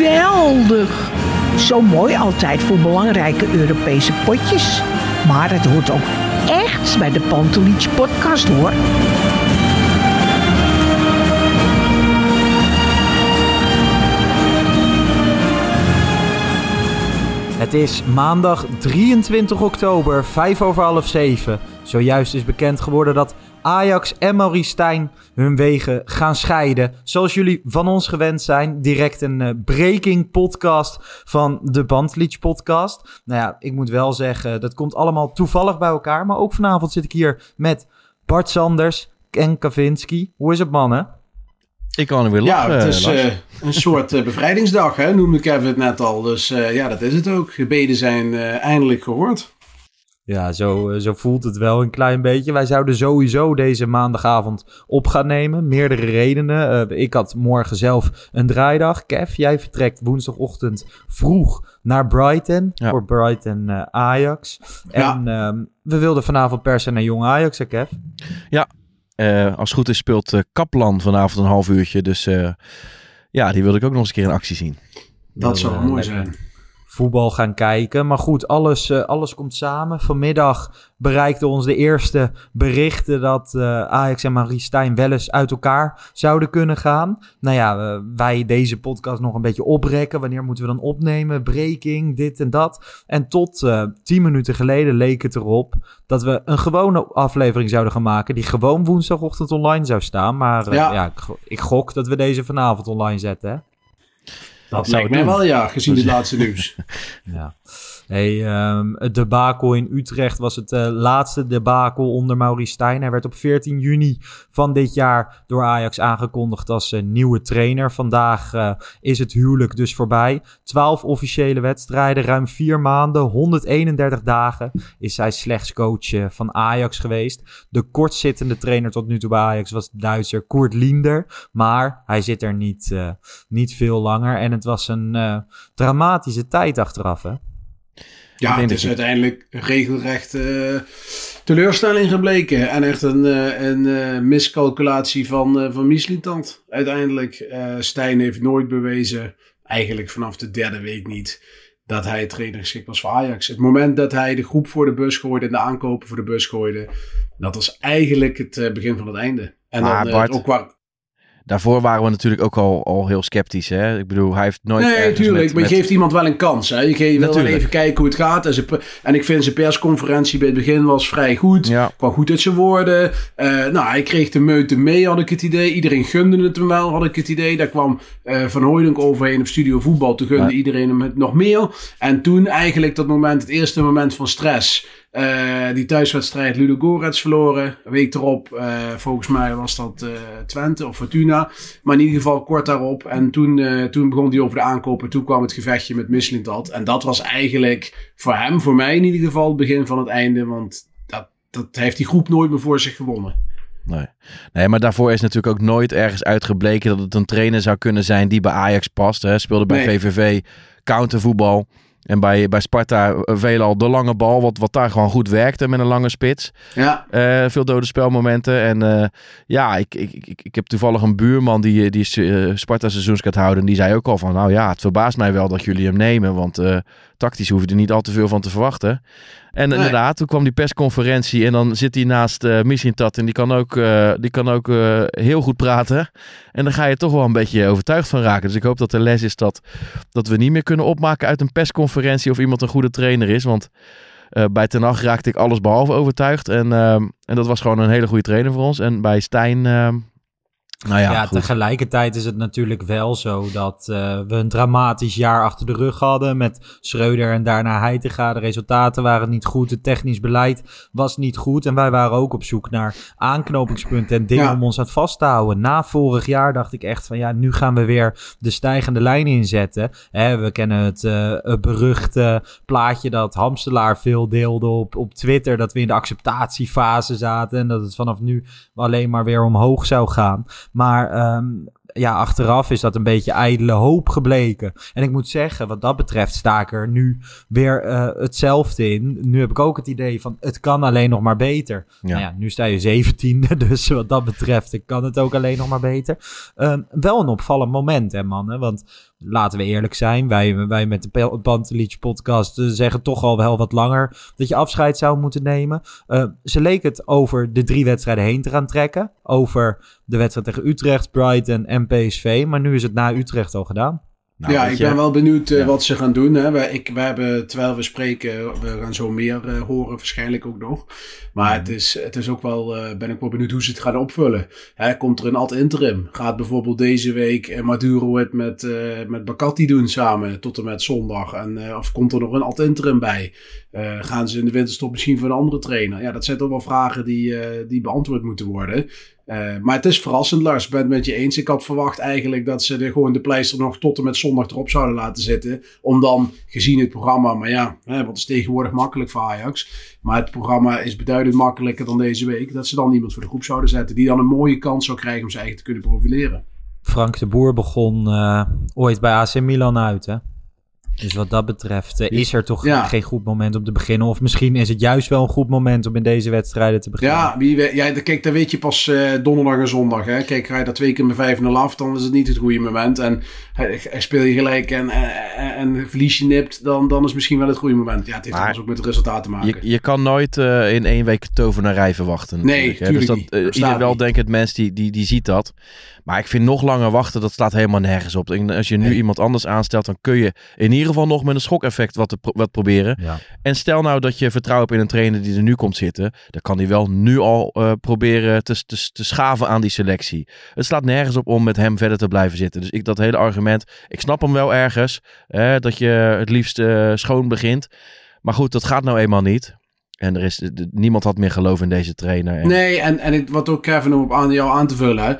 Geweldig. Zo mooi altijd voor belangrijke Europese potjes. Maar het hoort ook echt bij de Pantelich podcast hoor. Het is maandag 23 oktober, 5 over half 7. Zojuist is bekend geworden dat Ajax en Maurice Stijn hun wegen gaan scheiden. Zoals jullie van ons gewend zijn, direct een uh, breaking podcast van de Bandleach podcast. Nou ja, ik moet wel zeggen, dat komt allemaal toevallig bij elkaar. Maar ook vanavond zit ik hier met Bart Sanders en Kavinski. Hoe is het mannen? Ik kan er weer lachen. Ja, het is uh, een soort uh, bevrijdingsdag, hè, noemde Kevin het net al. Dus uh, ja, dat is het ook. Gebeden zijn eindelijk gehoord. Ja, zo, zo voelt het wel een klein beetje. Wij zouden sowieso deze maandagavond op gaan nemen. Meerdere redenen. ik had morgen zelf een draaidag. Kev, jij vertrekt woensdagochtend vroeg naar Brighton. Ja. Voor Brighton Ajax. En ja. Ehm, we wilden vanavond per se naar Jong Ajax, hè Kev? Ja, uh, als het goed is speelt uh, Kaplan vanavond een half uurtje. Dus uh, ja, die wil ik ook nog eens een keer in actie zien. Dat zou wel mooi zijn. Voetbal gaan kijken. Maar goed, alles, alles komt samen. Vanmiddag bereikten ons de eerste berichten dat Ajax en Marie Stijn wel eens uit elkaar zouden kunnen gaan. Nou ja, wij deze podcast nog een beetje oprekken. Wanneer moeten we dan opnemen? Breaking, dit en dat. En tot tien minuten geleden leek het erop dat we een gewone aflevering zouden gaan maken. Die gewoon woensdagochtend online zou staan. Maar uh, ja, ja ik, ik, gok dat we deze vanavond online zetten. Hè? Dat lijkt mij wel, ja, gezien het laatste nieuws. ja. Hey, um, het debakel in Utrecht was het uh, laatste debakel onder Maurice Stijn. Hij werd op 14 juni van dit jaar door Ajax aangekondigd als uh, nieuwe trainer. Vandaag uh, is het huwelijk dus voorbij. 12 officiële wedstrijden, ruim 4 maanden, 131 dagen is hij slechts coach van Ajax geweest. De kortzittende trainer tot nu toe bij Ajax was Duitser Kurt Linder. Maar hij zit er niet, niet veel langer en het was een dramatische tijd achteraf hè. Ja, het is uiteindelijk regelrecht uh, teleurstelling gebleken. En echt een, uh, een uh, miscalculatie van, van Mislintant. Uiteindelijk, Stijn heeft nooit bewezen, eigenlijk vanaf de derde week niet, dat hij trainerschik was voor Ajax. Het moment dat hij de groep voor de bus gooide en de aankopen voor de bus gooide, dat was eigenlijk het begin van het einde. En maar dan Bart, ook qua, Daarvoor waren we natuurlijk ook al, al heel sceptisch. Hè? Ik bedoel, hij heeft nooit. Nee, natuurlijk. Met, maar je met... geeft iemand wel een kans. Hè? Je geeft, wil wel even kijken hoe het gaat. En, ze, en ik vind zijn persconferentie bij het begin was vrij goed. Ja. Kwam goed uit zijn woorden. Uh, nou, hij kreeg de meute mee, had ik het idee. Iedereen gunde het hem wel, had ik het idee. Daar kwam uh, Van Hooydonk overheen op Studio Voetbal. Toen gunde ja. iedereen hem het nog meer. En toen eigenlijk dat moment, het eerste moment van stress. Uh, die thuiswedstrijd Ludo Gorets verloren. Een week erop, uh, volgens mij was dat uh, Twente of Fortuna. Maar in ieder geval kort daarop. En toen, toen begon hij over de aankopen. Toen kwam het gevechtje met Mislintat. En dat was eigenlijk voor hem, voor mij in ieder geval, het begin van het einde. Want dat, dat heeft die groep nooit meer voor zich gewonnen. Nee. nee, maar daarvoor is natuurlijk ook nooit ergens uitgebleken dat het een trainer zou kunnen zijn die bij Ajax past. Hè. Speelde bij nee. VVV countervoetbal. En bij, bij Sparta veelal de lange bal, wat, wat daar gewoon goed werkte met een lange spits. Ja. Uh, veel dode spelmomenten. En uh, ja, ik, ik, ik, ik heb toevallig een buurman die, die Sparta seizoenskaart houden. En die zei ook al van, nou ja, het verbaast mij wel dat jullie hem nemen. Want tactisch hoef je er niet al te veel van te verwachten. En Nee. inderdaad, toen kwam die persconferentie en dan zit hij naast eh Mislintat en die kan ook, eh, die kan ook eh, heel goed praten. En dan ga je toch wel een beetje overtuigd van raken. Dus ik hoop dat de les is dat, dat we niet meer kunnen opmaken uit een persconferentie of iemand een goede trainer is. Want bij Ten Hag raakte ik alles behalve overtuigd. En, ehm, en dat was gewoon een hele goede trainer voor ons. En bij Stijn, ehm, nou ja, tegelijkertijd is het natuurlijk wel zo dat eh, we een dramatisch jaar achter de rug hadden met Schreuder en daarna Heitinga. De resultaten waren niet goed, het technisch beleid was niet goed en wij waren ook op zoek naar aanknopingspunten en dingen Ja. om ons aan vast te houden. Na vorig jaar dacht ik echt van ja, nu gaan we weer de stijgende lijn inzetten. Hè, we kennen het, eh, het beruchte plaatje dat Hamstelaar veel deelde op, op Twitter, dat we in de acceptatiefase zaten en dat het vanaf nu alleen maar weer omhoog zou gaan. Maar ehm, ja, achteraf is dat een beetje ijdele hoop gebleken. En ik moet zeggen, wat dat betreft sta ik er nu weer eh, hetzelfde in. Nu heb ik ook het idee van het kan alleen nog maar beter. Ja. Nou ja, nu sta je zeventiende, dus wat dat betreft ik kan het ook alleen nog maar beter. Ehm, wel een opvallend moment, hè mannen. Want laten we eerlijk zijn, wij, wij met de Pantelic podcast eh, zeggen toch al wel wat langer dat je afscheid zou moeten nemen. Eh, ze leek het over de drie wedstrijden heen te gaan trekken. Over de wedstrijd tegen Utrecht, Brighton en PSV. Maar nu is het na Utrecht al gedaan. Nou, ja, ik je, ben wel benieuwd eh, Ja. wat ze gaan doen. Hè. We, ik, we hebben, terwijl we spreken, we gaan zo meer eh, horen, waarschijnlijk ook nog. Maar het is, het is ook wel, eh, ben ik wel benieuwd hoe ze het gaan opvullen. Hè, komt er een ad interim? Gaat bijvoorbeeld deze week Maduro het met, met Bakati doen samen tot en met zondag? En, of komt er nog een ad interim bij? Gaan ze in de winterstop misschien voor een andere trainer? Ja, dat zijn toch wel vragen die, die beantwoord moeten worden. Eh, maar het is verrassend, Lars. Ik ben het met je eens. Ik had verwacht eigenlijk dat ze er gewoon de pleister nog tot en met zondag erop zouden laten zitten. Om dan, gezien het programma, maar ja, hè, wat is tegenwoordig makkelijk voor Ajax. Maar het programma is beduidend makkelijker dan deze week. Dat ze dan iemand voor de groep zouden zetten. Die dan een mooie kans zou krijgen om ze eigen te kunnen profileren. Frank de Boer begon eh, ooit bij AC Milan uit, hè? Dus wat dat betreft eh, is er toch Ja. geen goed moment om te beginnen. Of misschien is het juist wel een goed moment om in deze wedstrijden te beginnen. Ja, wie we, ja, kijk, dat weet je pas eh, donderdag en zondag. Hè. Kijk, ga je dat twee keer met 5-0 af, dan is het niet het goede moment. En eh, speel je gelijk en, en, en verlies je nipt, dan, dan is het misschien wel het goede moment. Ja, het heeft Maar alles ook met het resultaat te maken. Je, je kan nooit eh, in één week tovenarij verwachten. Nee, natuurlijk, dus dat, ieder wel niet. denkt het mens die, die, die ziet dat. Maar ik vind nog langer wachten, dat slaat helemaal nergens op. En als je nu Nee. iemand anders aanstelt, dan kun je in ieder geval nog met een schokeffect wat, te pro- wat proberen. Ja. En stel nou dat je vertrouwen hebt in een trainer die er nu komt zitten. Dan kan hij wel nu al eh, proberen te, te, te schaven aan die selectie. Het slaat nergens op om met hem verder te blijven zitten. Dus ik, dat hele argument, ik snap hem wel ergens. Dat je het liefst eh, schoon begint. Maar goed, dat gaat nou eenmaal niet. En er is, de- niemand had meer geloof in deze trainer. En, Nee, en, en ik, wat ook Kevin om op aan jou aan te vullen. Hè.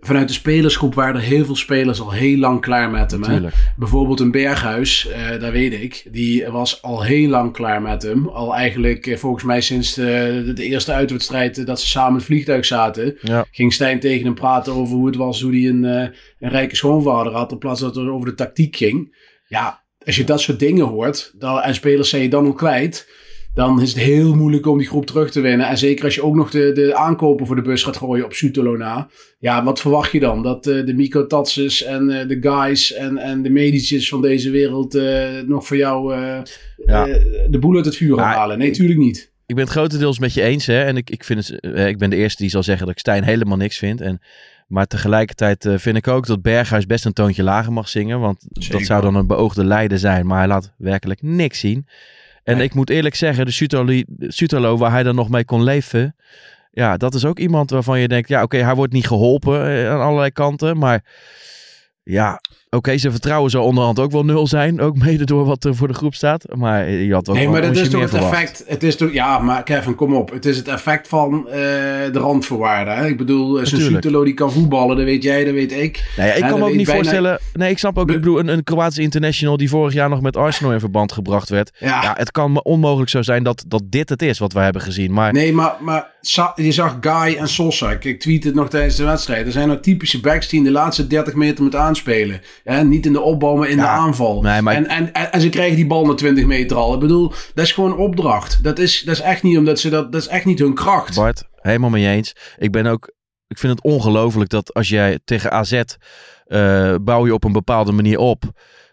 Vanuit de spelersgroep waren er heel veel spelers al heel lang klaar met hem. Hè. Bijvoorbeeld een Berghuis, eh dat weet ik. Die was al heel lang klaar met hem. Al eigenlijk eh, volgens mij sinds de, de eerste uitwedstrijd eh, dat ze samen in het vliegtuig zaten. Ja. Ging Stijn tegen hem praten over hoe het was, hoe hij een, eh, een rijke schoonvader had. In plaats dat het over de tactiek ging. Ja, als je dat soort dingen hoort dan, en spelers zijn je dan al kwijt. Dan is het heel moeilijk om die groep terug te winnen. En zeker als je ook nog de, de aankopen voor de bus gaat gooien op Sutolo na. Ja, wat verwacht je dan? Dat eh, de Miko Tatses en eh, de Guys en, en de Medic's van deze wereld eh, nog voor jou Ja. de boel uit het vuur gaan halen? Nee, tuurlijk niet. Ik ben het grotendeels met je eens. Hè? En ik, ik, vind het, ik ben de eerste die zal zeggen dat ik Stijn helemaal niks vind. En, maar tegelijkertijd vind ik ook dat Berghuis best een toontje lager mag zingen. Want Zeker. dat zou dan een beoogde leider zijn. Maar hij laat werkelijk niks zien. En Nee. ik moet eerlijk zeggen, de Sutalo, Sutalo waar hij dan nog mee kon leven. Ja, dat is ook iemand waarvan je denkt, ja oké, hij wordt niet geholpen eh, aan allerlei kanten. Maar ja, oké, zijn vertrouwen zal onderhand ook wel nul zijn. Ook mede door wat er voor de groep staat. Maar je had ook Nee, maar dat is toch het verwacht. effect. Het is toch, ja, maar Kevin, kom op. Het is het effect van eh, de randvoorwaarden. Hè? Ik bedoel, eh, zo'n Natuurlijk. Sutelo die kan voetballen, dat weet jij, dat weet ik. Nou ja, ik kan me ook niet bijna- voorstellen. Nee, ik snap ook. Ik bedoel, een, een Kroatische international die vorig jaar nog met Arsenal in verband gebracht werd. Ja, Ja, het kan onmogelijk zo zijn dat, dat dit het is wat we hebben gezien. Maar Nee, maar, maar je zag Guy en Sosa. Ik, tweet het nog tijdens de wedstrijd. Er zijn nog typische backs die in de laatste 30 meter moeten aanspelen. Hè? Niet in de opbouw, maar in de aanval. nee, maar- en, en, en, en ze krijgen die bal naar 20 meter al. Ik bedoel, dat is gewoon opdracht. Dat is, dat is echt niet omdat ze dat. Dat is echt niet hun kracht. Bart, helemaal mee eens. Ik ben ook. Ik vind het ongelooflijk dat als jij tegen AZ eh, bouw je op een bepaalde manier op.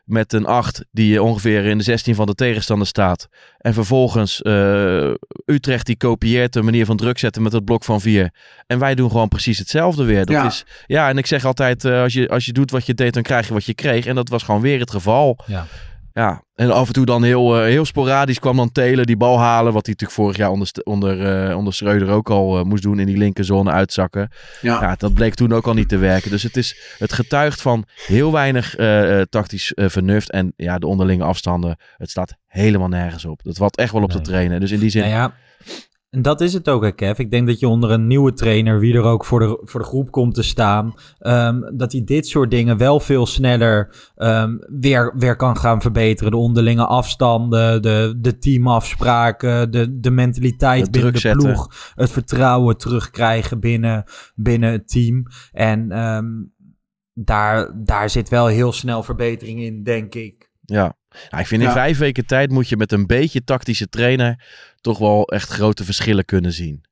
Met een 8 die ongeveer in de 16 van de tegenstander staat. En vervolgens uh, Utrecht die kopieert de manier van druk zetten met het blok van 4. En wij doen gewoon precies hetzelfde weer. Dat Ja. Is, ja, en ik zeg altijd, eh, als, je, als je doet wat je deed, dan krijg je wat je kreeg. En dat was gewoon weer het geval. Ja. Ja, en af en toe dan heel, eh, heel sporadisch kwam dan Telen die bal halen. Wat hij natuurlijk vorig jaar onder, onder, eh, onder Schreuder ook al eh, moest doen in die linkerzone uitzakken. Ja. Ja, dat bleek toen ook al niet te werken. Dus het, is, het getuigt van heel weinig tactisch vernuft. En ja, de onderlinge afstanden, het staat helemaal nergens op. Dat valt echt wel op te trainen. Dus in die zin, Nou ja, en dat is het ook, hè, Kev. Ik denk dat je onder een nieuwe trainer, wie er ook voor de, voor de groep komt te staan, ehm, dat hij dit soort dingen wel veel sneller ehm, weer, weer kan gaan verbeteren. De onderlinge afstanden, de, de teamafspraken, de, de mentaliteit Het binnen de zetten. ploeg, het vertrouwen terugkrijgen binnen, binnen het team. En ehm, daar, daar zit wel heel snel verbetering in, denk ik. ja. Nou, ik vind in Ja. vijf weken tijd moet je met een beetje tactische trainer toch wel echt grote verschillen kunnen zien.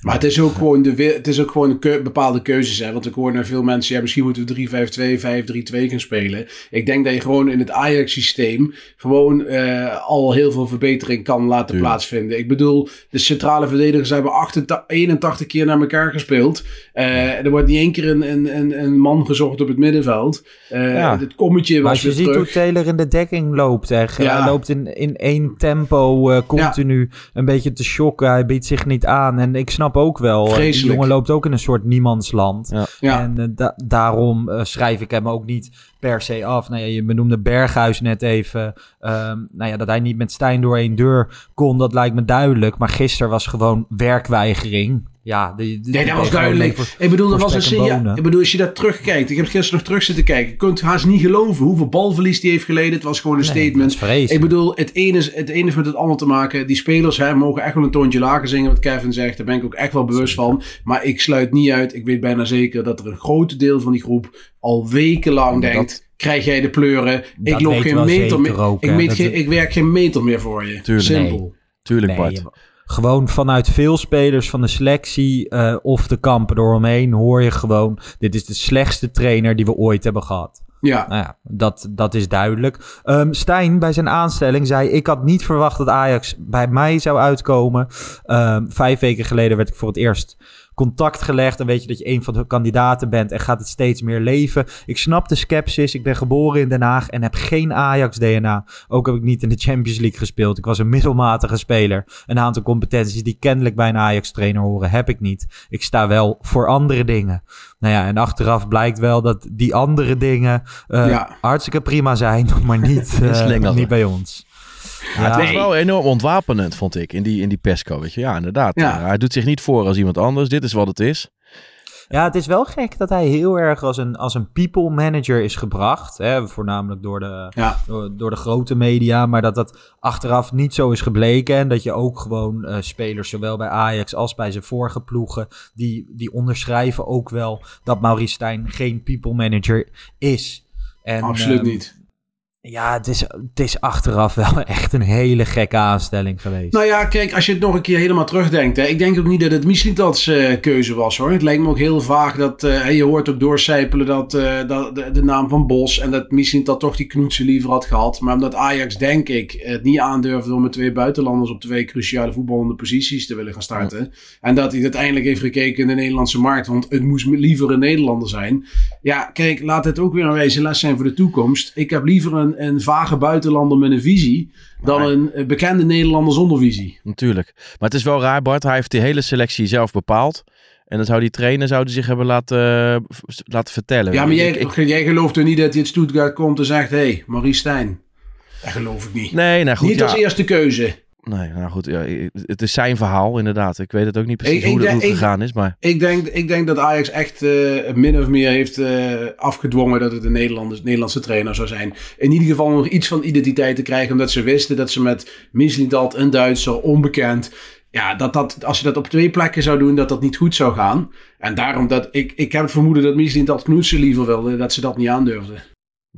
Maar het is ook gewoon, de, het is ook gewoon een keu- bepaalde keuzes. Hè? Want ik hoor naar veel mensen, ja, misschien moeten we 3-5-2, 5-3-2 gaan spelen. Ik denk dat je gewoon in het Ajax-systeem gewoon eh, al heel veel verbetering kan laten plaatsvinden. Ik bedoel, de centrale verdedigers hebben 88, 81 keer naar elkaar gespeeld. Eh, er wordt niet één keer een, een, een, een man gezocht op het middenveld. Eh, Ja. Het kommetje Maar was als je ziet hoe. Taylor in de dekking loopt, hè. Ja. hij loopt in, in één tempo continu een beetje te shocken. Hij biedt zich niet aan. En ik snap ook wel, eh, die Vreselijk. jongen loopt ook in een soort niemandsland. Ja. Ja. En eh, da- daarom eh, schrijf ik hem ook niet per se af. Nou ja, je benoemde Berghuis net even. Ehm, nou ja, dat hij niet met Stijn door één deur kon, dat lijkt me duidelijk. Maar gisteren was gewoon werkweigering. Ja, die, die- Nee, dat was duidelijk. ik bedoel, dat was een signaal. Ik bedoel, als je dat terugkijkt. Ik heb gisteren nog terug zitten kijken. Je kunt haast niet geloven hoeveel balverlies die heeft geleden. Het was gewoon een Nee, statement. Ik bedoel, het ene, is, het ene heeft met het ander te maken. Die spelers hè, mogen echt wel een toontje lager zingen, wat Kevin zegt. Daar ben ik ook echt wel bewust van. Maar ik sluit niet uit. Ik weet bijna zeker dat er een groot deel van die groep al wekenlang Dat- denkt. Krijg jij de pleuren? Ik Dat loop geen meter zeker meer. ik, meet ik werk geen meter meer voor je. Tuurlijk. Simpel. Tuurlijk, Nee, Bart. Gewoon vanuit veel spelers van de selectie eh, of de kampen eromheen hoor je gewoon... dit is de slechtste trainer die we ooit hebben gehad. Ja. Nou ja, dat, dat is duidelijk. Ehm Stijn bij zijn aanstelling zei... ik had niet verwacht dat Ajax bij mij zou uitkomen. Ehm, vijf weken geleden werd ik voor het eerst contact gelegd. Dan weet je dat je een van de kandidaten bent en gaat het steeds meer leven. Ik snap de sceptisch. Ik ben geboren in Den Haag en heb geen Ajax-DNA. Ook heb ik niet in de Champions League gespeeld. Ik was een middelmatige speler. Een aantal competenties die kennelijk bij een Ajax-trainer horen, heb ik niet. Ik sta wel voor andere dingen. Nou ja, en achteraf blijkt wel dat die andere dingen eh, Ja. hartstikke prima zijn, maar niet, eh, niet bij ons. Ja, het was wel enorm ontwapenend, vond ik, in die, in die Pesco. Weet je? Ja, inderdaad. Ja. Eh, hij doet zich niet voor als iemand anders. Dit is wat het is. Ja, het is wel gek dat hij heel erg als een, als een people manager is gebracht. Hè, voornamelijk door de, Ja. door, door de grote media. Maar dat dat achteraf niet zo is gebleken. En dat je ook gewoon eh, spelers, zowel bij Ajax als bij zijn vorige ploegen. Die, die onderschrijven ook wel dat Maurice Stijn geen people manager is. En, Absoluut ehm, niet. Ja, het is, het is achteraf wel echt een hele gekke aanstelling geweest. Nou ja, kijk, als je het nog een keer helemaal terugdenkt. Hè, ik denk ook niet dat het Mislintats eh keuze was hoor. Het lijkt me ook heel vaag dat. eh, je hoort ook doorcijpelen dat, eh, dat de, de naam van Bos. En dat Mislintat toch die knoetsen liever had gehad. Maar omdat Ajax, denk ik, het niet aandurfde om met twee buitenlanders op twee cruciale voetballende posities te willen gaan starten. En dat hij uiteindelijk heeft gekeken in de Nederlandse markt. Want het moest liever een Nederlander zijn. Ja, kijk, laat het ook weer een wijze les zijn voor de toekomst. Ik heb liever een, een vage buitenlander met een visie. dan een eh, bekende Nederlander zonder visie. Natuurlijk. Maar het is wel raar, Bart. Hij heeft die hele selectie zelf bepaald. En dan zou die trainer zouden zich hebben laten, eh, laten vertellen. Ja, maar jij, Ik- ik- jij gelooft er niet dat hij het Stuttgart komt en zegt... Hé, hey, Maurice Stijn. Dat geloof ik niet. nee, nou goed. niet ja. als eerste keuze. Nee, nou goed. Ja, het is zijn verhaal, inderdaad. Ik weet het ook niet precies Ik- hoe, dat- hoe het ik- gegaan is. Maar Ik denk, ik denk dat Ajax echt eh, min of meer heeft eh, afgedwongen... dat het een Nederlandse, Nederlandse trainer zou zijn. In ieder geval nog iets van identiteit te krijgen... omdat ze wisten dat ze met Mislintat, een Duitser, onbekend... Ja, dat dat, als je dat op twee plekken zou doen, dat dat niet goed zou gaan. En daarom dat ik, ik heb het vermoeden dat Mislintat Knoetsen liever wilde, dat ze dat niet aandurfden.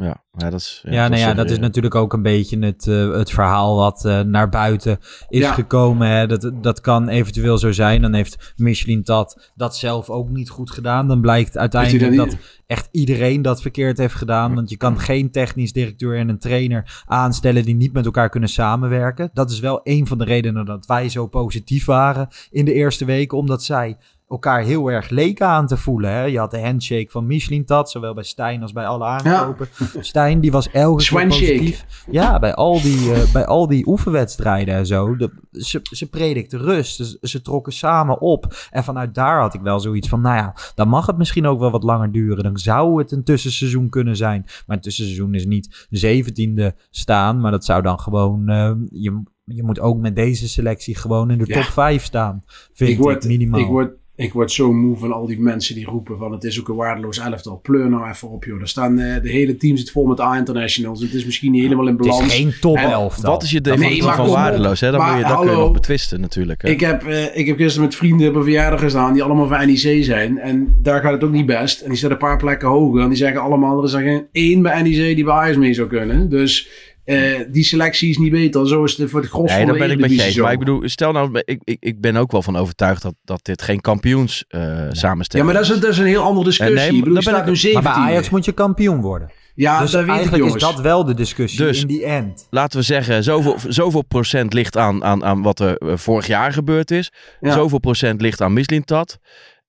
Ja, ja, dat is, Ja, nou ja, dat is zeker- natuurlijk ook een beetje het, eh, het verhaal wat eh, naar buiten is Ja. gekomen. Hè. Dat, dat kan eventueel zo zijn. Dan heeft Michelin dat, dat zelf ook niet goed gedaan. Dan blijkt uiteindelijk dat echt iedereen dat verkeerd heeft gedaan. Want je kan geen technisch directeur en een trainer aanstellen die niet met elkaar kunnen samenwerken. Dat is wel een van de redenen dat wij zo positief waren in de eerste weken. Omdat zij elkaar heel erg leken aan te voelen. Hè? Je had de handshake van Michelin Tat, zowel bij Stijn als bij alle aankopen. Stijn, die was elke keer positief. Ja, bij al die, eh, bij al die oefenwedstrijden en zo. De, ze, ze predikten rust. Ze, ze trokken samen op. En vanuit daar had ik wel zoiets van, nou ja, dan mag het misschien ook wel wat langer duren. Dan zou het een tussenseizoen kunnen zijn. Maar een tussenseizoen is niet zeventiende staan, maar dat zou dan gewoon... eh, je, je moet ook met deze selectie gewoon in de Ja. top 5 staan. Vind ik, ik, word, minimaal. ik, word, ik word zo moe van al die mensen die roepen van het is ook een waardeloos elftal. Pleur nou even op joh. Er staan, eh, de hele team zit vol met A-internationals. Het is misschien niet helemaal in het is balans. geen top 11 Wat is je definitie van waardeloos? Hè? Dan, Maar moet je, dat kun je hallo. nog betwisten natuurlijk. Hè? Ik heb, eh, ik heb gisteren met vrienden op een verjaardag gestaan die allemaal van NEC zijn. En daar gaat het ook niet best. En die zitten een paar plekken hoger. En die zeggen allemaal, er is er geen één bij NEC die bij Ajax mee zou kunnen. Dus eh, die selectie is niet beter. Zo is het voor het gros Nee, van daar de ben ik met je eens. Maar ik bedoel, stel nou, ik, ik, ik ben ook wel van overtuigd dat, dat dit geen kampioens eh Ja, samenstelling maar dat is, een- dat is een heel andere discussie. Nee, ik bedoel, je ben staat ik- nu 17. Maar bij Ajax moet je kampioen worden. Ja, dus dat weet ik eigenlijk jongens. is dat wel de discussie Dus- in die end. Laten we zeggen, zoveel, zoveel procent ligt aan, aan, aan wat er eh, vorig jaar gebeurd is. Ja. Zoveel procent ligt aan Mislintat.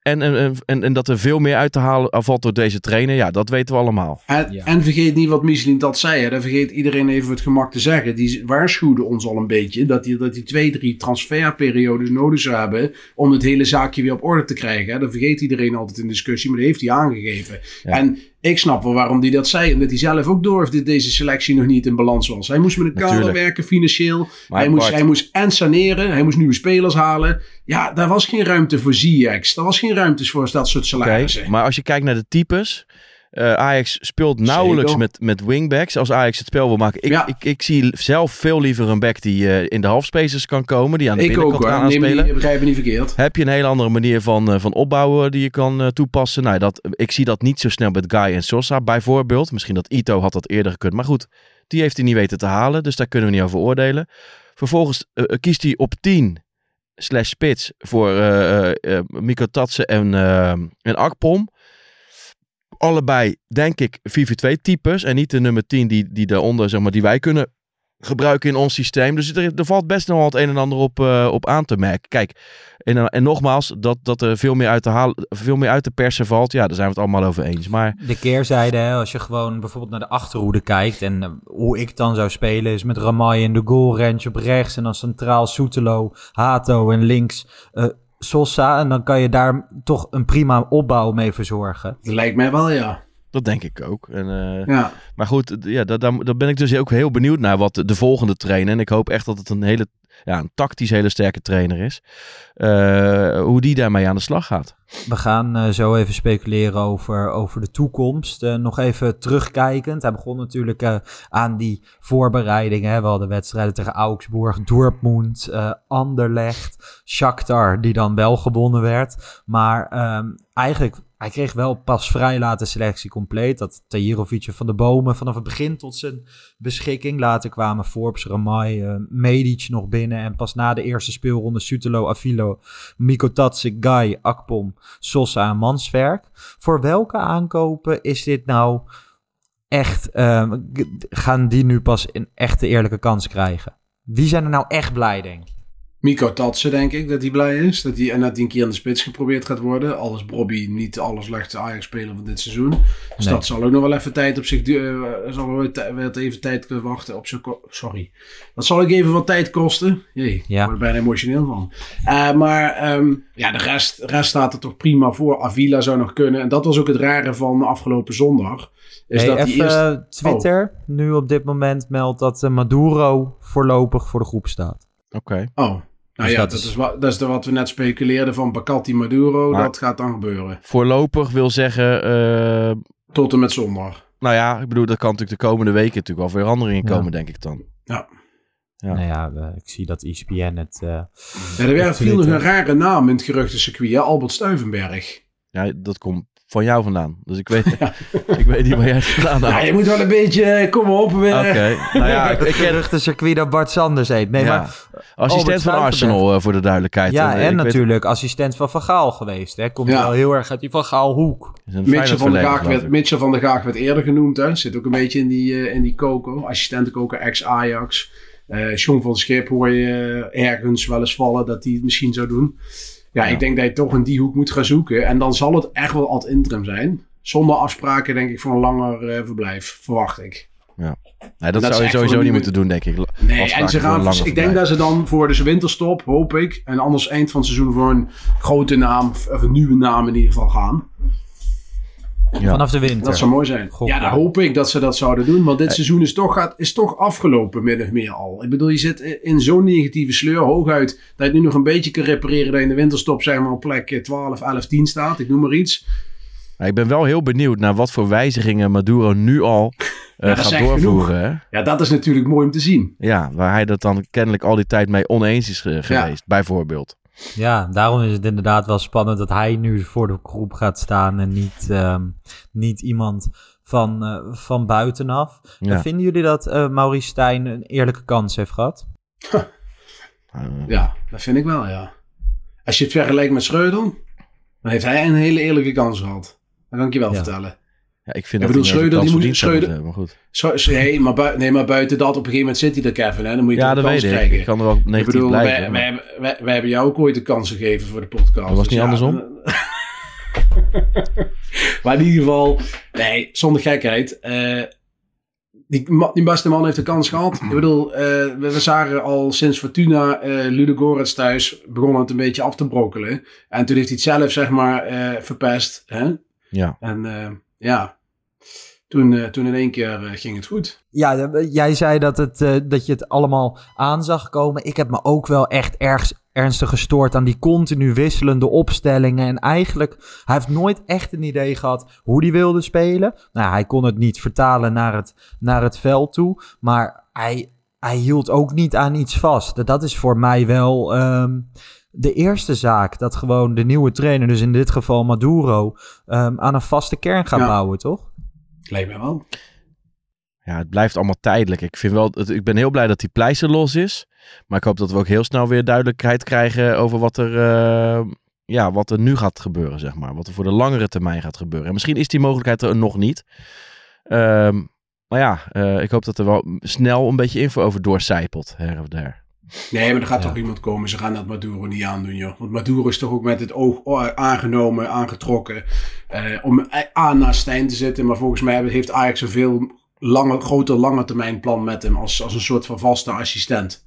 En, en, en, en dat er veel meer uit te halen valt door deze trainer, ja, dat weten we allemaal. En, Ja. en vergeet niet wat Michelin dat zei. Hè. Dat vergeet iedereen even het gemak te zeggen. Die waarschuwde ons al een beetje dat die, dat die twee, drie transferperiodes nodig zou hebben om het hele zaakje weer op orde te krijgen. Hè. Dat vergeet iedereen altijd in discussie, maar dat heeft hij aangegeven. Ja. En ik snap wel waarom hij dat zei. Omdat hij zelf ook doorhefde dat deze selectie nog niet in balans was. Hij moest met een kader werken financieel. Maar hij, moest, hij moest en saneren. Hij moest nieuwe spelers halen. Ja, daar was geen ruimte voor ZX. Daar was geen ruimte voor dat soort salarissen. maar als je kijkt naar de types. Eh, Ajax speelt nauwelijks Zeker. met, met wingbacks. Als Ajax het spel wil maken. Ik, Ja. ik, ik zie zelf veel liever een back die eh, in de halfspaces kan komen. Die aan de Ik binnenkant kan aanspelen. niet, begrijp me niet verkeerd. Heb je een hele andere manier van, eh, van opbouwen die je kan toepassen? Nou, dat, ik zie dat niet zo snel met Guy en Sosa bijvoorbeeld. Misschien dat Ito had dat eerder gekund. Maar goed, die heeft hij niet weten te halen. Dus daar kunnen we niet over oordelen. Vervolgens kiest hij op 10 slash spits voor Miko Tatsen en, en Akpom. Allebei, denk ik, 4-4-2 types. En niet de nummer 10 die, die daaronder, zeg maar, die wij kunnen gebruiken in ons systeem. Dus er, er valt best nog wel het een en ander op, eh, op aan te merken. Kijk, en, eh, en nogmaals, dat, dat er veel meer, uit te halen, veel meer uit te persen valt. Ja, daar zijn we het allemaal over eens. Maar De keerzijde, hè, als je gewoon bijvoorbeeld naar de achterhoede kijkt en eh, hoe ik dan zou spelen, is met Ramai in de goal, op rechts en dan centraal Soetelo, Hato en links Sosa. En dan kan je daar toch een prima opbouw mee verzorgen. Dat lijkt mij wel, ja. dat denk ik ook. En, eh, ja. Maar goed, ja, daar, daar, ben ik dus ook heel benieuwd naar wat de, de volgende trainer. En ik hoop echt dat het een hele, ja, een tactisch hele sterke trainer is. Eh, hoe die daarmee aan de slag gaat. We gaan eh, zo even speculeren over, over de toekomst. Eh, nog even terugkijkend. Hij begon natuurlijk aan die voorbereidingen. Hè. We hadden wedstrijden tegen Augsburg, Dortmund, Anderlecht, Shakhtar, die dan wel gewonnen werd. Maar ehm, eigenlijk, hij kreeg wel pas vrij laat de selectie compleet. Dat Tahirovic en van de Bomen vanaf het begin tot zijn beschikking. Later kwamen Forbes, Ramai, eh, Medic nog binnen. En pas na de eerste speelronde Sutelo, Avilo, Miko Tatsik, Guy, Akpom, Sosa en Manswerk. Voor welke aankopen is dit nou echt... ehm, gaan die nu pas een echte eerlijke kans krijgen? Wie zijn er nou echt blij, denk je? Miko Tatsen, denk ik, dat hij blij is. Dat hij, en dat hij een keer aan de spits geprobeerd gaat worden. Alles Bobby, niet de allerslechtste Ajax-speler van dit seizoen. Dus Nee. dat zal ook nog wel even tijd op zich... du- eh, zal wel even tijd kunnen wachten op zijn... Sorry. Dat zal ook even wat tijd kosten. Jee, Ja. ik word er bijna emotioneel van. Eh, maar ehm, ja, de rest, rest staat er toch prima voor. Avila zou nog kunnen. En dat was ook het rare van afgelopen zondag. Is Hey, dat die even eerste... eh, Twitter nu op dit moment meldt dat eh, Maduro voorlopig voor de groep staat. Oké. Oh, nou Dus ja, dat dat, is- is, wat, dat is de, wat we net speculeerden van Bacatti Maduro. Maar- Dat gaat dan gebeuren. Voorlopig wil zeggen... eh, Tot en met zondag. nou ja, ik bedoel, dat kan natuurlijk de komende weken natuurlijk wel veranderingen Ja. komen, denk ik dan. Ja. Ja. Nou ja, eh, ik zie dat ESPN het... eh, Ja, er werd nog een rare naam in het geruchtencircuit. hè? Albert Stuivenberg. Ja, dat komt van jou vandaan. Dus ik weet, ik weet niet waar jij het vandaan Ja, haalt. je moet wel een beetje, eh, kom op. Oké, eh. nou ja, ik, ik ken geruchte circuit dat Bart Sanders heet. Nee, ja. maar assistent van. Arsenal eh, voor de duidelijkheid. Ja, en weet- natuurlijk assistent van Van Gaal geweest. Hè. Komt Ja. wel heel erg uit die Van Gaal hoek. Mitchell van, der verleden, Gaag werd. Mitchell van der Gaag werd eerder genoemd. Hè. Zit ook een beetje in die, eh, in die koker. Assistentenkoker, ex-Ajax. Eh John van Schip hoor je ergens wel eens vallen dat hij het misschien zou doen. Ja, ik denk dat je toch in die hoek moet gaan zoeken. En dan zal het echt wel ad interim zijn. Zonder afspraken denk ik voor een langer eh, verblijf, verwacht ik. Nee, Dat zou je sowieso niet moeten doen, denk ik. Nee, Afspraken en ze gaan, ik denk dat ze dan voor de winterstop, hoop ik, en anders eind van het seizoen voor een grote naam, of een nieuwe naam in ieder geval gaan. Ja. Vanaf de winter. Dat zou mooi zijn. Ja, dan hoop ik dat ze dat zouden doen. Want dit seizoen is toch, gaat, is toch afgelopen, min of meer al. Ik bedoel, je zit in zo'n negatieve sleur. Hooguit dat je het nu nog een beetje kan repareren. Dat je in de winterstop zeg maar op plek 12, 11, 10 staat. Ik noem maar iets. Ik ben wel heel benieuwd naar wat voor wijzigingen Maduro nu al eh, dat gaat is echt doorvoeren. Hè? Ja, dat is natuurlijk mooi om te zien. Ja, waar hij dat dan kennelijk al die tijd mee oneens is ge- geweest, bijvoorbeeld. Ja, daarom is het inderdaad wel spannend dat hij nu voor de groep gaat staan en niet, ehm, niet iemand van, eh, van buitenaf. Ja. Vinden jullie dat eh Maurice Stijn een eerlijke kans heeft gehad? Eh, Ja, dat vind ik wel, ja. Als je het vergelijkt met Schreuder, dan heeft hij een hele eerlijke kans gehad. Dat kan ik je wel Ja. vertellen. Ja, ik vind Ik dat bedoel, Schreuder, die moet- Schreuder- maar goed. Nee, maar bui- nee, maar buiten dat, op een gegeven moment zit hij er, Kevin. Hè? Dan moet je Ja, dat weet ik. krijgen. Ik kan er wel Ik negatief bedoel, blijven. wij, maar- wij, hebben- wij, wij hebben jou ook ooit de kans gegeven voor de podcast. Dat was niet ja, andersom? maar in ieder geval, nee, zonder gekheid. eh, die, die beste man heeft de kans gehad. Ik bedoel, eh, we, we zagen al sinds Fortuna eh Ludogorets thuis begonnen het een beetje af te brokkelen. En toen heeft hij het zelf, zeg maar, verpest. Hè? Ja. En ja, toen, eh, toen in één keer eh, ging het goed. Ja, jij zei dat, het, eh, dat je het allemaal aan zag komen. Ik heb me ook wel echt erg ernstig gestoord aan die continu wisselende opstellingen. En eigenlijk, hij heeft nooit echt een idee gehad hoe hij wilde spelen. Nou, hij kon het niet vertalen naar het, naar het veld toe. Maar hij, hij hield ook niet aan iets vast. Dat is voor mij wel ehm, de eerste zaak. Dat gewoon de nieuwe trainer, dus in dit geval Maduro, ehm, aan een vaste kern gaat Ja. bouwen, toch? Lijkt mij wel. ja, het blijft allemaal tijdelijk. Ik, vind wel, het- ik ben heel blij dat die pleister los is. Maar ik hoop dat we ook heel snel weer duidelijkheid krijgen over wat er, eh, ja, wat er nu gaat gebeuren, zeg maar. Wat er voor de langere termijn gaat gebeuren. En misschien is die mogelijkheid er nog niet. Ehm, maar ja, eh, ik hoop dat er wel snel een beetje info over doorcijpelt, her of der. Nee, maar er gaat Ja. toch iemand komen. Ze gaan dat Maduro niet aandoen, joh. Want Maduro is toch ook met het oog oh, aangenomen, aangetrokken. eh, om aan naar Stijn te zitten. Maar volgens mij heeft Ajax een veel lange, groter lange termijn plan met hem. Als, als een soort van vaste assistent.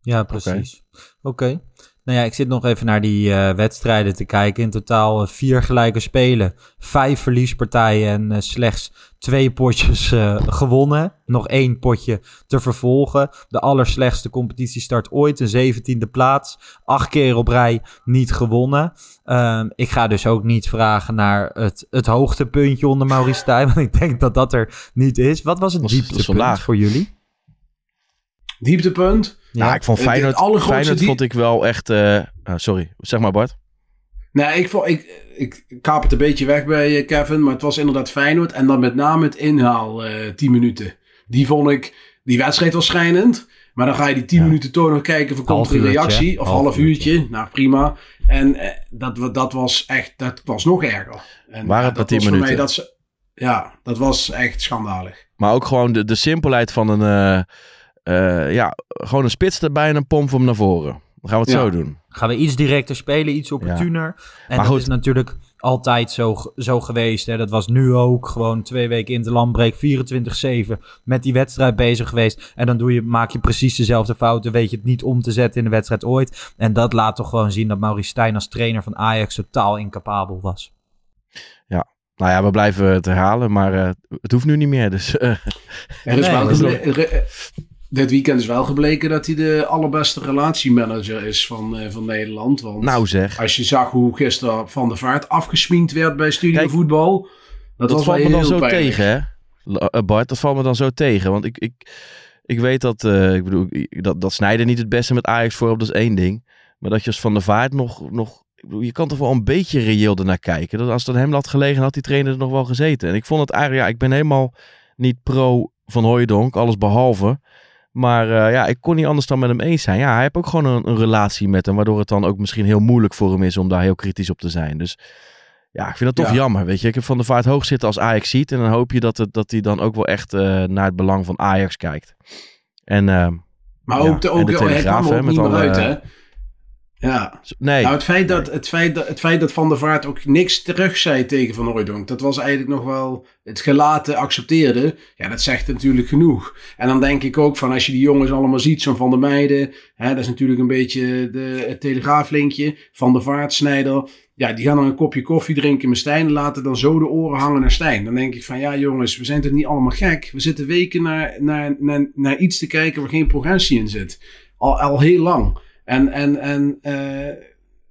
Ja, precies. Oké. Nou ja, ik zit nog even naar die eh, wedstrijden te kijken. In totaal eh, vier gelijke spelen, vijf verliespartijen en eh, slechts twee potjes gewonnen. Nog één potje te vervolgen. De allerslechtste competitiestart ooit, een zeventiende plaats. Acht keer op rij niet gewonnen. Ehm, ik ga dus ook niet vragen naar het, het hoogtepuntje onder Maurice Stijn, want ik denk dat dat er niet is. Wat was het dieptepunt voor jullie? Dieptepunt. Ja, Nou, ik vond Feyenoord, Feyenoord die- vond ik wel echt... eh, ah, sorry, zeg maar Bart. Nee, ik, vond, ik, ik, ik kaap het een beetje weg bij eh, Kevin. Maar het was inderdaad Feyenoord. En dan met name het inhaal eh 10 minuten. Die vond ik... Die wedstrijd was schijnend. Maar dan ga je die 10 Ja. minuten toch nog kijken. Of komt er een reactie? Of Half half uurtje. Nou, prima. En eh, dat, wa- dat was echt... Dat was nog erger. En, Waren ja, het dat 10 was voor mij minuten? dat Ja, dat was echt schandalig. Maar ook gewoon de, de simpelheid van een... eh, ja, gewoon een spits erbij en een pomp hem naar voren. Dan gaan we het Ja. zo doen. Gaan we iets directer spelen, iets opportuner. En Maar dat goed. is natuurlijk altijd zo, zo geweest. Hè. Dat was nu ook gewoon twee weken in de landbreek, 24-7 met die wedstrijd bezig geweest. En dan doe je, maak je precies dezelfde fouten, weet je het niet om te zetten in de wedstrijd ooit. En dat laat toch gewoon zien dat Maurice Stijn als trainer van Ajax totaal incapabel was. Nou ja, we blijven het herhalen, maar eh, het hoeft nu niet meer. Dus eh, Er is Nee, dat dit weekend is wel gebleken dat hij de allerbeste relatiemanager is van, eh, van Nederland. Want nou zeg. als je zag hoe gisteren Van der Vaart afgesminkt werd bij Studio Kijk, Voetbal. Dat, Dat, was valt wel me dan zo pijnlijk. tegen, hè? Eh, Bart, dat valt me dan zo tegen. Want ik, ik, ik weet dat, eh, ik bedoel, dat, dat Snijder niet het beste met Ajax voor op, dat is één ding. Maar dat je als Van der Vaart nog, nog je kan toch wel een beetje reëel ernaar kijken. Dat als het aan hem had gelegen, had die trainer er nog wel gezeten. En ik vond het eigenlijk, ja, ik ben helemaal niet pro van Hooijdonk, alles behalve. Maar uh, ja, ik kon niet anders dan met hem eens zijn. Ja, hij heeft ook gewoon een, een, relatie met hem, waardoor het dan ook misschien heel moeilijk voor hem is om daar heel kritisch op te zijn. Dus ja, ik vind dat toch jammer, weet je. Ik heb Van de Vaart hoog zitten als Ajax ziet en dan hoop je dat, het, dat hij dan ook wel echt uh, naar het belang van Ajax kijkt. En, uh, maar ook de, ook, de Telegraaf, hè, met alle, uit, hè? Ja. Nee. Nou, het feit, dat, het, feit dat, het feit dat Van der Vaart ook niks terug zei tegen Van Hooijdonk, dat was eigenlijk nog wel het gelaten accepteerde. Ja, dat zegt natuurlijk genoeg. En dan denk ik ook van als je die jongens allemaal ziet, zo'n Van der Meijden, hè, dat is natuurlijk een beetje de, het telegraaflinkje. Van der Vaart, Snijder, ja, die gaan dan een kopje koffie drinken met Stijn en laten dan zo de oren hangen naar Stijn. Dan denk ik van ja jongens, we zijn toch niet allemaal gek. We zitten weken naar, naar, naar, naar iets te kijken waar geen progressie in zit. Al, al heel lang. En, en, en uh,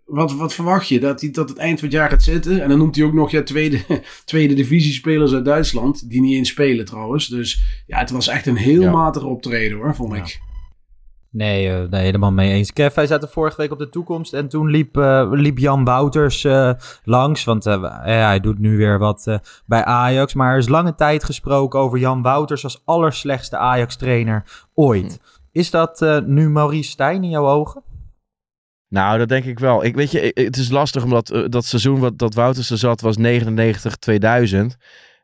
wat, wat verwacht je? Dat hij tot het eind van het jaar gaat zitten. En dan noemt hij ook nog ja, tweede, tweede divisiespelers uit Duitsland. Die niet eens spelen trouwens. Dus ja, het was echt een heel ja. matig optreden hoor, vond ik. Nee, uh, nee, helemaal mee eens. Kev, hij zat er vorige week op de toekomst. En toen liep, uh, liep Jan Wouters uh, langs. Want hij doet nu weer wat bij Ajax. Maar er is lange tijd gesproken over Jan Wouters als allerslechtste Ajax-trainer ooit. Hm. Is dat uh, nu Maurice Stijn in jouw ogen? Nou, dat denk ik wel. Ik weet je, het is lastig omdat uh, dat seizoen wat dat Wouters er zat was 99 2000.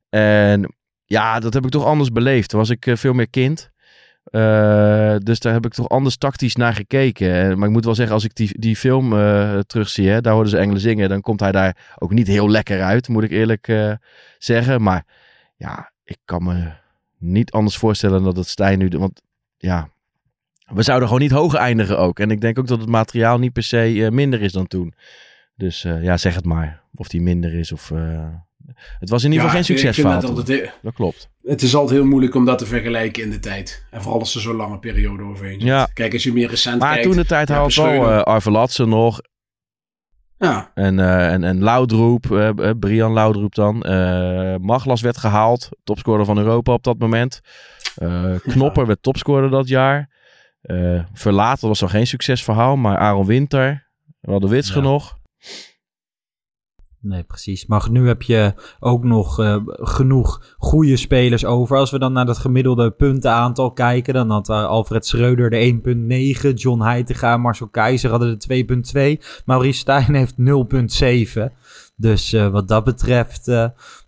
En ja, dat heb ik toch anders beleefd. Toen was ik uh, veel meer kind. dus daar heb ik toch anders tactisch naar gekeken. maar ik moet wel zeggen, als ik die, die film terugzie, hè, daar hoorden ze Engelen zingen, dan komt hij daar ook niet heel lekker uit, moet ik eerlijk zeggen. Maar ja, ik kan me niet anders voorstellen dat het Stijn nu... Want ja, we zouden gewoon niet hoger eindigen ook. En ik denk ook dat het materiaal niet per se uh, minder is dan toen. Dus uh, ja, zeg het maar. Of die minder is of... Uh... Het was in ieder geval ja, geen succesverhaal. Dat, dat klopt. Het is altijd heel moeilijk om dat te vergelijken in de tijd. En vooral als er zo'n lange periode overheen zit. Ja. Kijk, als je meer recent maar kijkt... Maar toen de tijd ja, had wel uh, Arvelatse nog. Ja. En, uh, en, en Loudroep, uh, Brian Loudroep dan. Maglas werd gehaald. Topscorer van Europa op dat moment. Knopper werd topscorer dat jaar. Uh, Verlaten was al geen succesverhaal, maar Aaron Winter, we hadden Witsche ja. nog. Nee, precies. Maar nu heb je ook nog uh, genoeg goede spelers over. Als we dan naar dat gemiddelde puntenaantal kijken, dan had uh, Alfred Schreuder de 1.9, John Heitinga Marcel Keizer hadden de 2.2, Maurice Stijn heeft 0.7. Dus uh, wat dat betreft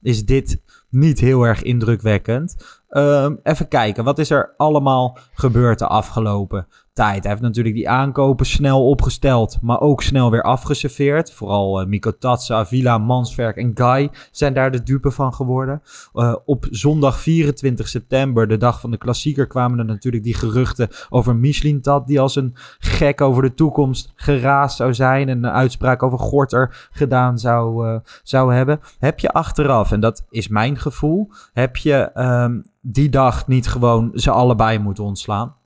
is dit niet heel erg indrukwekkend. Um, even kijken, wat is er allemaal gebeurd de afgelopen tijd? Hij heeft natuurlijk die aankopen snel opgesteld, maar ook snel weer afgeserveerd. Vooral uh, Miko Tatsa, Avila, Manswerk en Guy zijn daar de dupe van geworden. Uh, op zondag 24 september, de dag van de klassieker, kwamen er natuurlijk die geruchten over Michelin Tat, die als een gek over de toekomst geraasd zou zijn en een uitspraak over Gorter gedaan zou, uh, zou hebben. Heb je achteraf, en dat is mijn gevoel, heb je um, die dag niet gewoon ze allebei moeten ontslaan?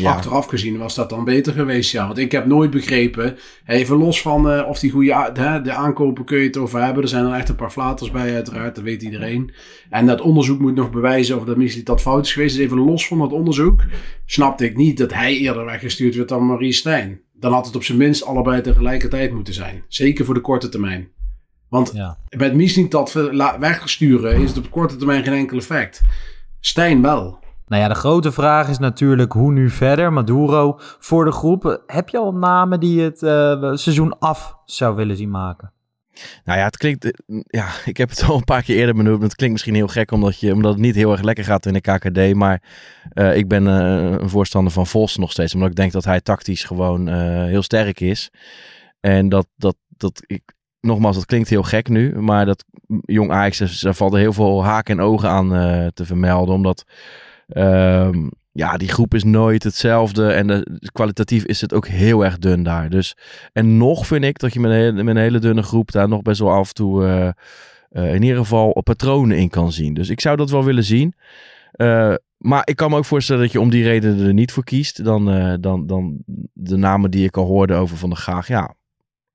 Ja. Achteraf gezien was dat dan beter geweest, ja. Want ik heb nooit begrepen, even los van uh, of die goede de, de aankopen kun je het over hebben. Er zijn er echt een paar flaters bij, uiteraard, dat weet iedereen. En dat onderzoek moet nog bewijzen of dat misschien dat fout is geweest. Dus even los van dat onderzoek, snapte ik niet dat hij eerder weggestuurd werd dan Marie Stijn. Dan had het op zijn minst allebei tegelijkertijd moeten zijn. Zeker voor de korte termijn. Want ja. met Misling dat wegsturen is het op korte termijn geen enkel effect. Stijn wel. Nou ja, de grote vraag is natuurlijk hoe nu verder. Maduro voor de groep. Heb je al namen die het uh, seizoen af zou willen zien maken? Nou ja, het klinkt. Ja, ik heb het al een paar keer eerder benoemd. Het klinkt misschien heel gek omdat, je, omdat het niet heel erg lekker gaat in de KKD. Maar uh, ik ben uh, een voorstander van Vos nog steeds. Omdat ik denk dat hij tactisch gewoon heel sterk is. En dat, dat, dat ik, nogmaals, dat klinkt heel gek nu. Maar dat jong Ajax, daar valt er heel veel haken en ogen aan te vermelden. Omdat Um, ja, die groep is nooit hetzelfde. En de, kwalitatief is het ook heel erg dun daar. Dus, en nog vind ik dat je met een, hele, dunne groep daar nog best wel af en toe uh, uh, in ieder geval patronen in kan zien. Dus ik zou dat wel willen zien. Maar ik kan me ook voorstellen dat je om die reden er niet voor kiest. Dan, dan, dan de namen die ik al hoorde over Van de Gaag. Ja,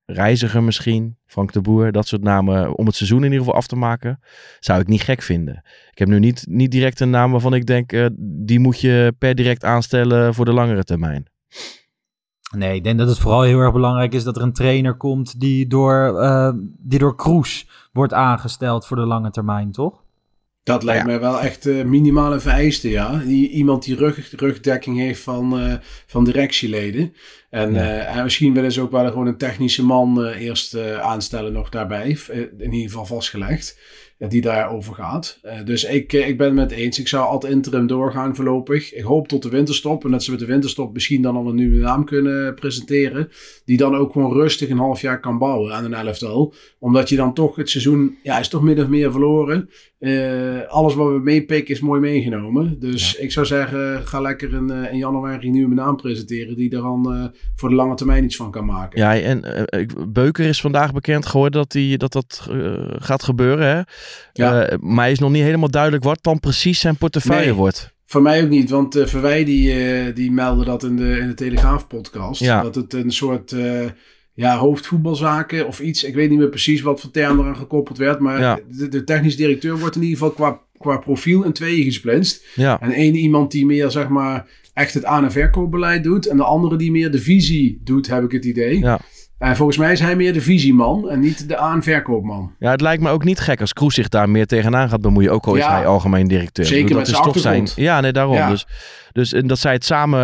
Reiziger misschien, Frank de Boer, dat soort namen om het seizoen in ieder geval af te maken, zou ik niet gek vinden. Ik heb nu niet, niet direct een naam waarvan ik denk, uh, die moet je per direct aanstellen voor de langere termijn. Nee, ik denk dat het vooral heel erg belangrijk is dat er een trainer komt die door, uh, die door Kroes wordt aangesteld voor de lange termijn, toch? Dat lijkt mij wel echt uh, minimale vereiste, ja. Die, iemand die rug, rugdekking heeft van, uh, van directieleden. En, ja. en misschien willen ze ook wel gewoon een technische man eerst aanstellen nog daarbij. in ieder geval vastgelegd die daarover gaat. Dus ik, eh, ik ben het met eens. Ik zou altijd interim doorgaan voorlopig. Ik hoop tot de winterstop. En dat ze met de winterstop misschien dan al een nieuwe naam kunnen presenteren. Die dan ook gewoon rustig een half jaar kan bouwen aan een elftal. Omdat je dan toch het seizoen, ja, is toch min of meer verloren. Alles wat we meepikken is mooi meegenomen. Dus ja. ik zou zeggen, ga lekker in, in januari een nieuwe naam presenteren. Die dan voor de lange termijn iets van kan maken. Ja, en Beuker is vandaag bekend geworden dat die, dat, dat gaat gebeuren. Hè? Ja. maar is nog niet helemaal duidelijk wat dan precies zijn portefeuille nee. wordt. Voor mij ook niet, want Verwij die, die meldde dat in de, in de Telegraaf podcast. Ja. Dat het een soort ja, hoofdvoetbalzaken of iets. Ik weet niet meer precies wat voor term eraan gekoppeld werd. Maar ja. de, de technisch directeur wordt in ieder geval qua, qua profiel in tweeën gesplitst. Ja. En één iemand die meer, zeg maar, echt het aan- en verkoopbeleid doet. En de andere die meer de visie doet, heb ik het idee. Ja. En volgens mij is hij meer de visieman en niet de aan-verkoopman. Ja, het lijkt me ook niet gek als Kroes zich daar meer tegenaan gaat bemoeien. Ook al is Ja. hij algemeen directeur. Zeker Ik bedoel, met dat zijn is toch achtergrond. Ja, nee, daarom. Ja. Dus, dus en dat zij het samen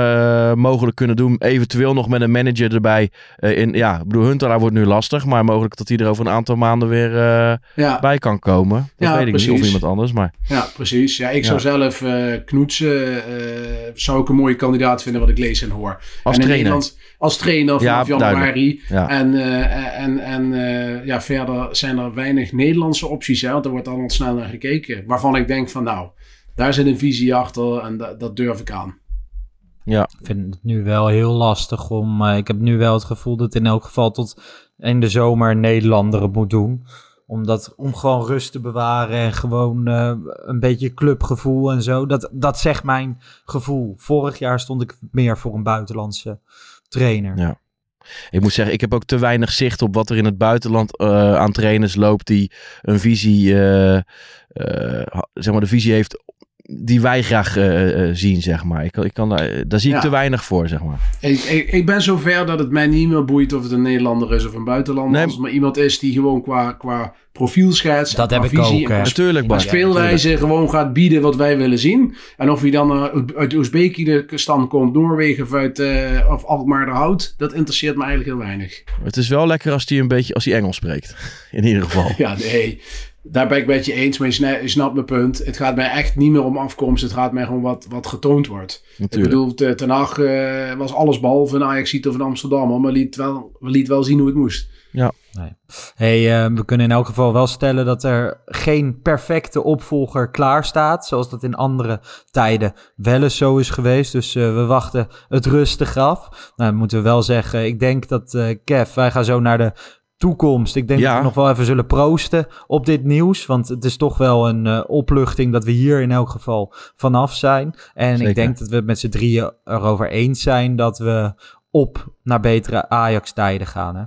eh, mogelijk kunnen doen. Eventueel nog met een manager erbij. Eh, in, ja, ik bedoel, Huntelaar wordt nu lastig. Maar mogelijk dat hij er over een aantal maanden weer eh, Ja, bij kan komen. Dat weet ik niet. Of iemand anders. Maar ja precies. Ja, ik zou zelf eh knoetsen, eh, zou ik een mooie kandidaat vinden wat ik lees en hoor. als en trainer. Nederland als trainer vanaf Ja, januari. Ja. En, eh, en, en eh, ja, verder zijn er weinig Nederlandse opties. Hè, want er wordt allemaal snel naar gekeken. Waarvan ik denk van nou, daar zit een visie achter en da- dat durf ik aan. Ik vind het nu wel heel lastig om. eh, ik heb nu wel het gevoel dat in elk geval tot in de zomer Nederlander het moet doen. Omdat, om gewoon rust te bewaren en gewoon eh, een beetje clubgevoel en zo. Dat, dat zegt mijn gevoel. Vorig jaar stond ik meer voor een buitenlandse trainer. Ja. Ik moet zeggen, ik heb ook te weinig zicht op wat er in het buitenland eh, aan trainers loopt die een visie, ha- zeg maar, de visie heeft die wij graag eh, eh, zien, zeg maar. Ik, kan- ik kan daar, daar zie ik Ja. te weinig voor, zeg maar. Ik, ik, ik ben zover dat het mij niet meer boeit of het een Nederlander is of een buitenlander. Nee. Als het maar iemand is die gewoon qua, qua profielschets, Dat en heb qua ik visie ook, en Natuurlijk, qua speelwijze gewoon gaat bieden wat wij willen zien. En of hij dan eh, uit Oezbekistan komt, Noorwegen of uit eh, of Alkmaar de Hout, dat interesseert me eigenlijk heel weinig. Het is wel lekker als hij een beetje als hij Engels spreekt. In ieder geval. Ja, nee. Daar ben ik met je eens, maar je sna- je snapt mijn punt. Het gaat mij echt niet meer om afkomst. Het gaat mij gewoon wat, wat getoond wordt. Natuurlijk. Ik bedoel, te- Ten Hag eh, was alles behalve een ajax of een Amsterdam, maar liet wel, liet wel zien hoe het moest. Hey, eh, we kunnen in elk geval wel stellen dat er geen perfecte opvolger klaar staat. Zoals dat in andere tijden wel eens zo is geweest. Dus eh, we wachten het rustig af. Nou, dan moeten we wel zeggen, ik denk dat eh Kev, wij gaan zo naar de toekomst. Ik denk Ja. dat we nog wel even zullen proosten op dit nieuws. Want het is toch wel een eh, opluchting dat we hier in elk geval vanaf zijn. En Zeker. ik denk dat we het met z'n drieën erover eens zijn dat we op naar betere Ajax-tijden gaan. Hè?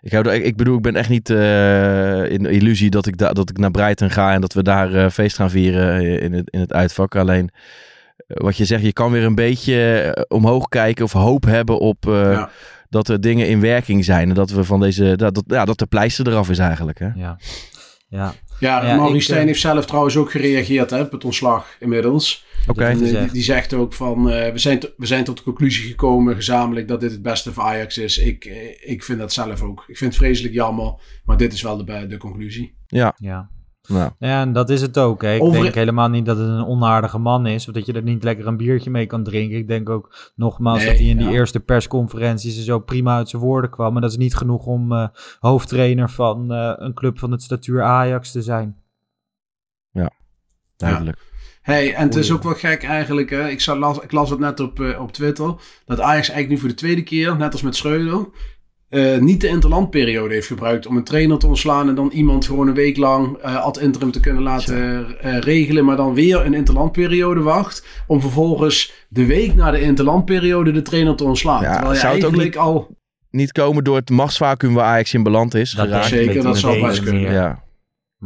Ik, hou, er- ik, ik bedoel, ik ben echt niet eh, in de illusie dat ik, da, dat ik naar Brighton ga en dat we daar eh, feest gaan vieren in het, in het uitvak. Alleen wat je zegt, je kan weer een beetje omhoog kijken of hoop hebben op eh, Ja. Dat er dingen in werking zijn. En dat we van deze, dat, dat, ja, dat de pleister eraf is eigenlijk. Hè? Ja. Ja, Ja, Ja, Maurice Stijn eh, heeft zelf trouwens ook gereageerd hè, op het ontslag inmiddels. Oké. Eh, die, die zegt ook van, eh, we, zijn we zijn tot de conclusie gekomen gezamenlijk dat dit het beste voor Ajax is. Ik, ik vind dat zelf ook. Ik vind het vreselijk jammer, maar dit is wel de, de conclusie. Ja, ja. Nou, Ja, en dat is het ook. Hè. Ik Over- denk helemaal niet dat het een onaardige man is. Of dat je er niet lekker een biertje mee kan drinken. Ik denk ook nogmaals Nee, dat hij in die ja. eerste persconferenties er zo prima uit zijn woorden kwam. Maar dat is niet genoeg om eh, hoofdtrainer van eh, een club van het statuur Ajax te zijn. duidelijk. Hey, en het is ook wel gek eigenlijk. Hè? Ik, las, ik las het net op, eh, op Twitter. Dat Ajax eigenlijk nu voor de tweede keer, net als met Schreuder, eh, niet de interlandperiode heeft gebruikt om een trainer te ontslaan en dan iemand gewoon een week lang eh ad interim te kunnen laten eh, regelen, maar dan weer een interlandperiode wacht om vervolgens de week na de interlandperiode de trainer te ontslaan. Ja, Terwijl je zou het ook eigenlijk al... Niet komen door het machtsvacuum waar Ajax in beland is. Dat geraakt. zeker, dat zou niet best kunnen. Ja,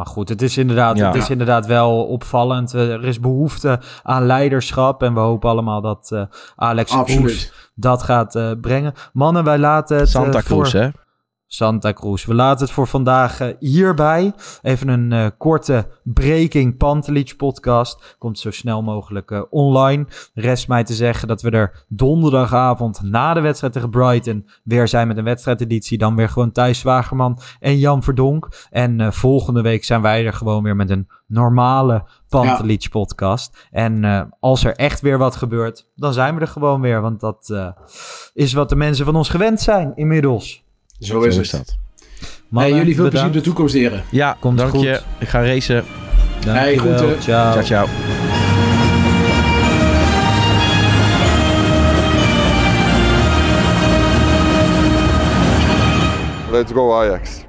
Maar goed, het is inderdaad, Ja. het is inderdaad wel opvallend. Eh, Er is behoefte aan leiderschap. En we hopen allemaal dat eh, Alex Kroes dat gaat eh, brengen. Mannen, wij laten het... Santa Cruz, voor... hè? Santa Cruz. We laten het voor vandaag eh, hierbij. Even een eh, korte Breaking Pantelic podcast. Komt zo snel mogelijk eh, online. Rest mij te zeggen dat we er donderdagavond na de wedstrijd tegen Brighton weer zijn met een wedstrijdeditie. Dan weer gewoon Thijs Zwagerman en Jan Verdonk. En volgende week zijn wij er gewoon weer met een normale Pantelic podcast. En als er echt weer wat gebeurt, dan zijn we er gewoon weer. Want dat is wat de mensen van ons gewend zijn inmiddels. Zo is Zo het. dat. Mannen, Hey, jullie veel plezier in de toekomst, heren. Ja, Komt dank goed. je. Ik ga racen. Dankjewel. groeten. Ciao. Ciao, ciao. Let's go Ajax.